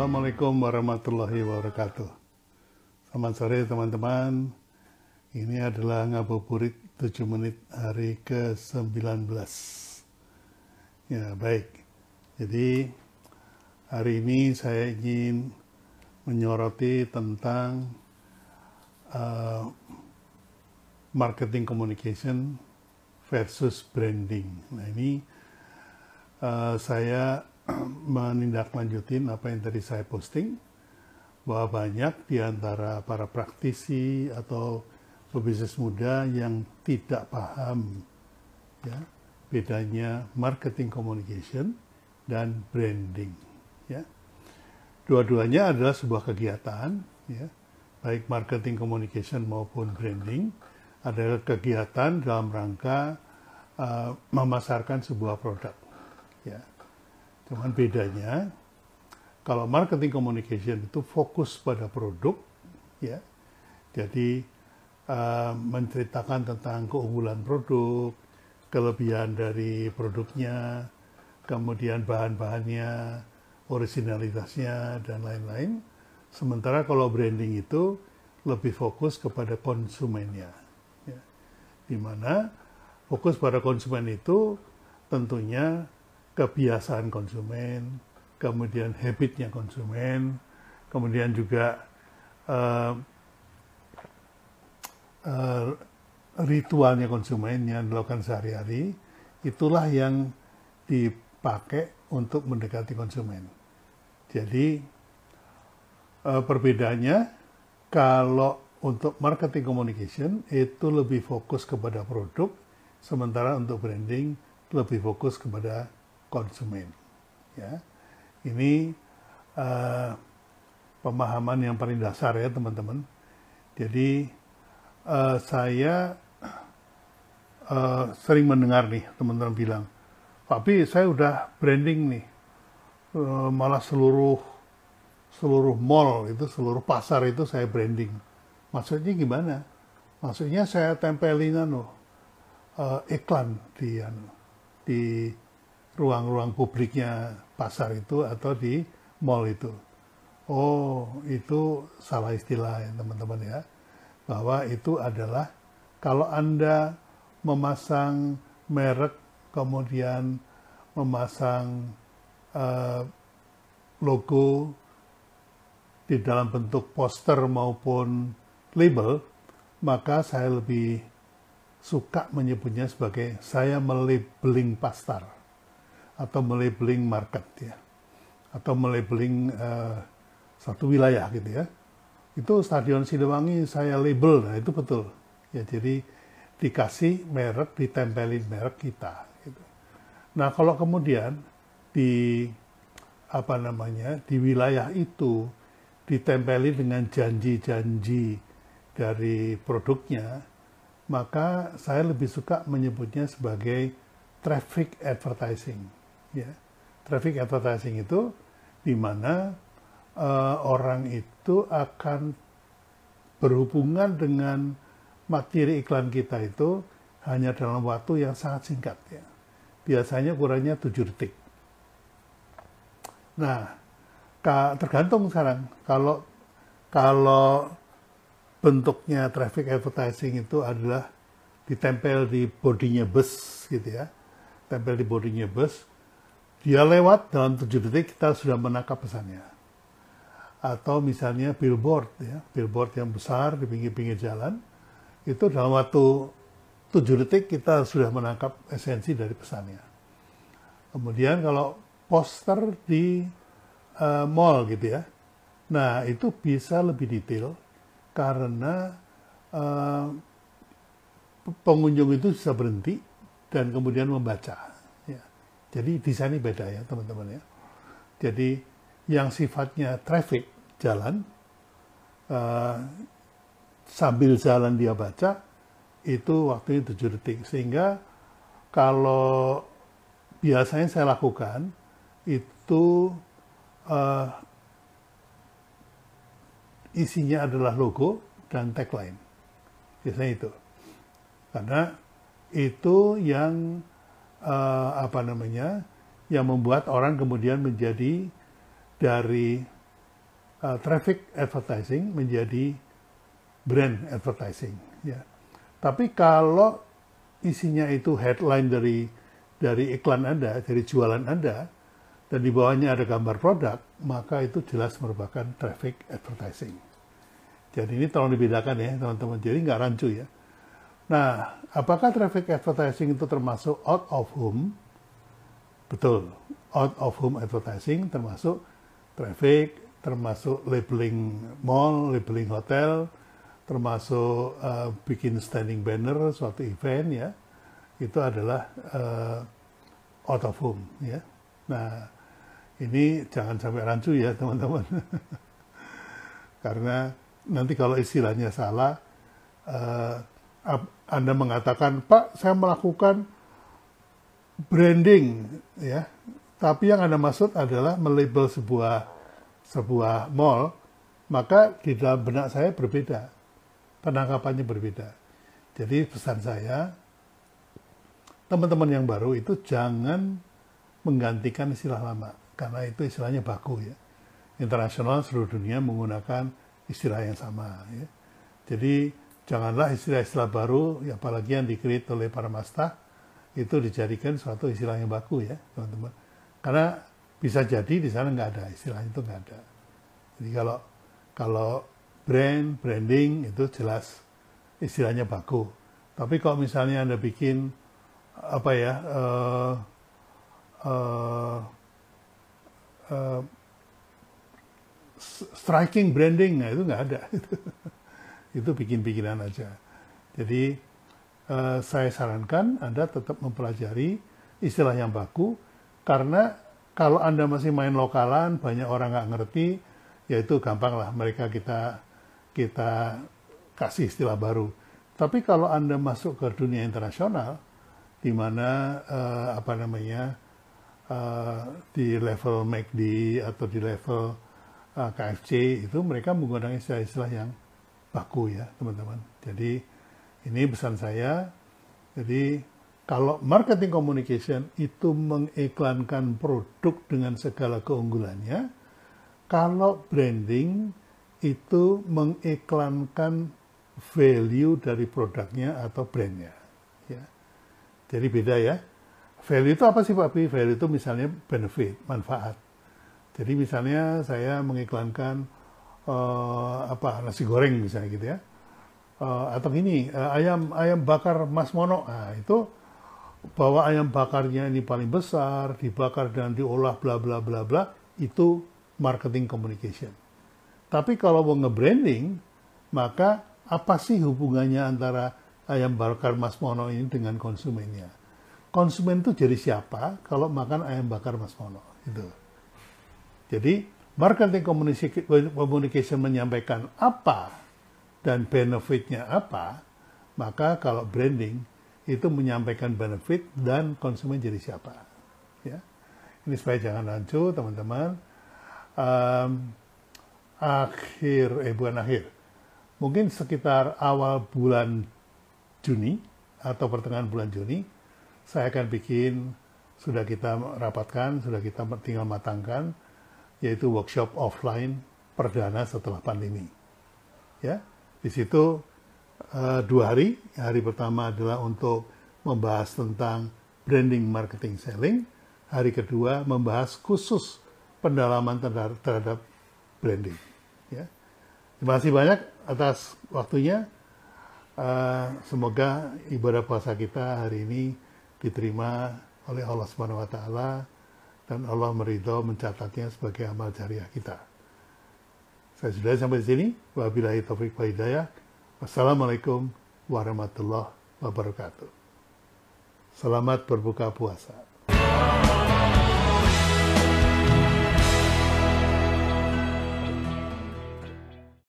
Assalamualaikum warahmatullahi wabarakatuh. Selamat sore teman-teman. Ini adalah ngabuburit 7 menit hari ke-19. Ya, baik. Jadi hari ini saya ingin menyoroti tentang uh, marketing communication versus branding. Nah, ini uh, saya menindaklanjutin apa yang tadi saya posting bahwa banyak di antara para praktisi atau pebisnis muda yang tidak paham ya bedanya marketing communication dan branding ya. Dua-duanya adalah sebuah kegiatan ya baik marketing communication maupun branding. Adalah kegiatan dalam rangka uh, memasarkan sebuah produk ya Cuman bedanya kalau marketing communication itu fokus pada produk, ya. Jadi uh, menceritakan tentang keunggulan produk, kelebihan dari produknya, kemudian bahan-bahannya, originalitasnya dan lain-lain. Sementara kalau branding itu lebih fokus kepada konsumennya, ya. di mana fokus pada konsumen itu tentunya kebiasaan konsumen, kemudian habitnya konsumen, kemudian juga uh, uh, ritualnya konsumen yang dilakukan sehari-hari, itulah yang dipakai untuk mendekati konsumen. Jadi uh, perbedaannya kalau untuk marketing communication itu lebih fokus kepada produk, sementara untuk branding lebih fokus kepada konsumen. Ya, ini uh, pemahaman yang paling dasar ya teman-teman. Jadi uh, saya uh, sering mendengar nih teman-teman bilang, tapi saya udah branding nih, uh, malah seluruh seluruh mall itu seluruh pasar itu saya branding. Maksudnya gimana? Maksudnya saya tempelin anu, uh, iklan di anu, di ruang-ruang publiknya pasar itu atau di mall itu. Oh, itu salah istilah ya teman-teman ya. Bahwa itu adalah kalau Anda memasang merek kemudian memasang uh, logo di dalam bentuk poster maupun label, maka saya lebih suka menyebutnya sebagai saya melabeling pasar atau melabeling market ya. Atau melabeling uh, satu wilayah gitu ya. Itu stadion Siliwangi saya label nah itu betul. Ya jadi dikasih merek ditempelin merek kita gitu. nah kalau kemudian di apa namanya di wilayah itu ditempeli dengan janji-janji dari produknya maka saya lebih suka menyebutnya sebagai traffic advertising ya. Traffic advertising itu di mana uh, orang itu akan berhubungan dengan materi iklan kita itu hanya dalam waktu yang sangat singkat ya. Biasanya kurangnya 7 detik. Nah tergantung sekarang. Kalau kalau bentuknya traffic advertising itu adalah ditempel di bodinya bus gitu ya. Tempel di bodinya bus dia lewat dalam tujuh detik kita sudah menangkap pesannya. Atau misalnya billboard ya, billboard yang besar di pinggir-pinggir jalan, itu dalam waktu tujuh detik kita sudah menangkap esensi dari pesannya. Kemudian kalau poster di uh, mall gitu ya, nah itu bisa lebih detail karena uh, pengunjung itu bisa berhenti dan kemudian membaca jadi desainnya beda ya teman-teman ya. Jadi yang sifatnya traffic jalan uh, sambil jalan dia baca itu waktunya 7 detik. Sehingga kalau biasanya saya lakukan itu uh, isinya adalah logo dan tagline. Biasanya itu. Karena itu yang uh, apa namanya yang membuat orang kemudian menjadi dari uh, traffic advertising menjadi brand advertising ya. Tapi kalau isinya itu headline dari dari iklan Anda, dari jualan Anda, dan di bawahnya ada gambar produk, maka itu jelas merupakan traffic advertising. Jadi ini tolong dibedakan ya teman-teman. Jadi nggak rancu ya. Nah, apakah traffic advertising itu termasuk out of home? Betul, out of home advertising termasuk traffic, termasuk labeling mall, labeling hotel, termasuk uh, bikin standing banner suatu event ya, itu adalah uh, out of home ya. Nah, ini jangan sampai rancu ya teman-teman. Karena nanti kalau istilahnya salah, uh, Anda mengatakan, Pak, saya melakukan branding ya. Tapi yang anda maksud adalah melabel sebuah sebuah mall maka di dalam benak saya berbeda. Penangkapannya berbeda. Jadi pesan saya teman-teman yang baru itu jangan menggantikan istilah lama karena itu istilahnya baku ya. Internasional seluruh dunia menggunakan istilah yang sama ya. Jadi janganlah istilah-istilah baru apalagi yang dikrit oleh para mastah itu dijadikan suatu istilah yang baku ya teman-teman. Karena bisa jadi di sana nggak ada istilah itu nggak ada. Jadi kalau kalau brand branding itu jelas istilahnya baku. Tapi kalau misalnya anda bikin apa ya uh, uh, uh, striking branding nah itu nggak ada itu bikin bikinan aja jadi eh, saya sarankan Anda tetap mempelajari istilah yang baku karena kalau Anda masih main lokalan banyak orang nggak ngerti ya itu gampang lah mereka kita kita kasih istilah baru. Tapi kalau Anda masuk ke dunia internasional di mana eh, apa namanya uh, di level McD atau di level eh, KFC itu mereka menggunakan istilah-istilah yang baku ya teman-teman. Jadi ini pesan saya. Jadi kalau marketing communication itu mengiklankan produk dengan segala keunggulannya, kalau branding itu mengiklankan value dari produknya atau brandnya. Ya. Jadi beda ya. Value itu apa sih Pak Pi? Value itu misalnya benefit, manfaat. Jadi misalnya saya mengiklankan uh, apa nasi goreng misalnya gitu ya. Uh, atau gini uh, ayam ayam bakar Mas Mono. Nah, itu bahwa ayam bakarnya ini paling besar dibakar dan diolah bla bla bla bla itu marketing communication. Tapi kalau mau nge-branding maka apa sih hubungannya antara ayam bakar Mas Mono ini dengan konsumennya? Konsumen itu jadi siapa kalau makan ayam bakar Mas Mono? Itu. Jadi marketing communication menyampaikan apa dan benefitnya apa, maka kalau branding itu menyampaikan benefit dan konsumen jadi siapa. Ya. Ini supaya jangan rancu teman-teman. Um, akhir, eh bukan akhir, mungkin sekitar awal bulan Juni atau pertengahan bulan Juni, saya akan bikin, sudah kita rapatkan, sudah kita tinggal matangkan, yaitu workshop offline perdana setelah pandemi. Ya, di situ uh, dua hari. Hari pertama adalah untuk membahas tentang branding, marketing, selling. Hari kedua membahas khusus pendalaman terhadap, branding. Ya. Terima kasih banyak atas waktunya. Uh, semoga ibadah puasa kita hari ini diterima oleh Allah Subhanahu wa taala dan Allah meridho mencatatnya sebagai amal jariah kita. Saya sudah sampai di sini. Wabillahi taufiq wa hidayah. Wassalamualaikum warahmatullahi wabarakatuh. Selamat berbuka puasa.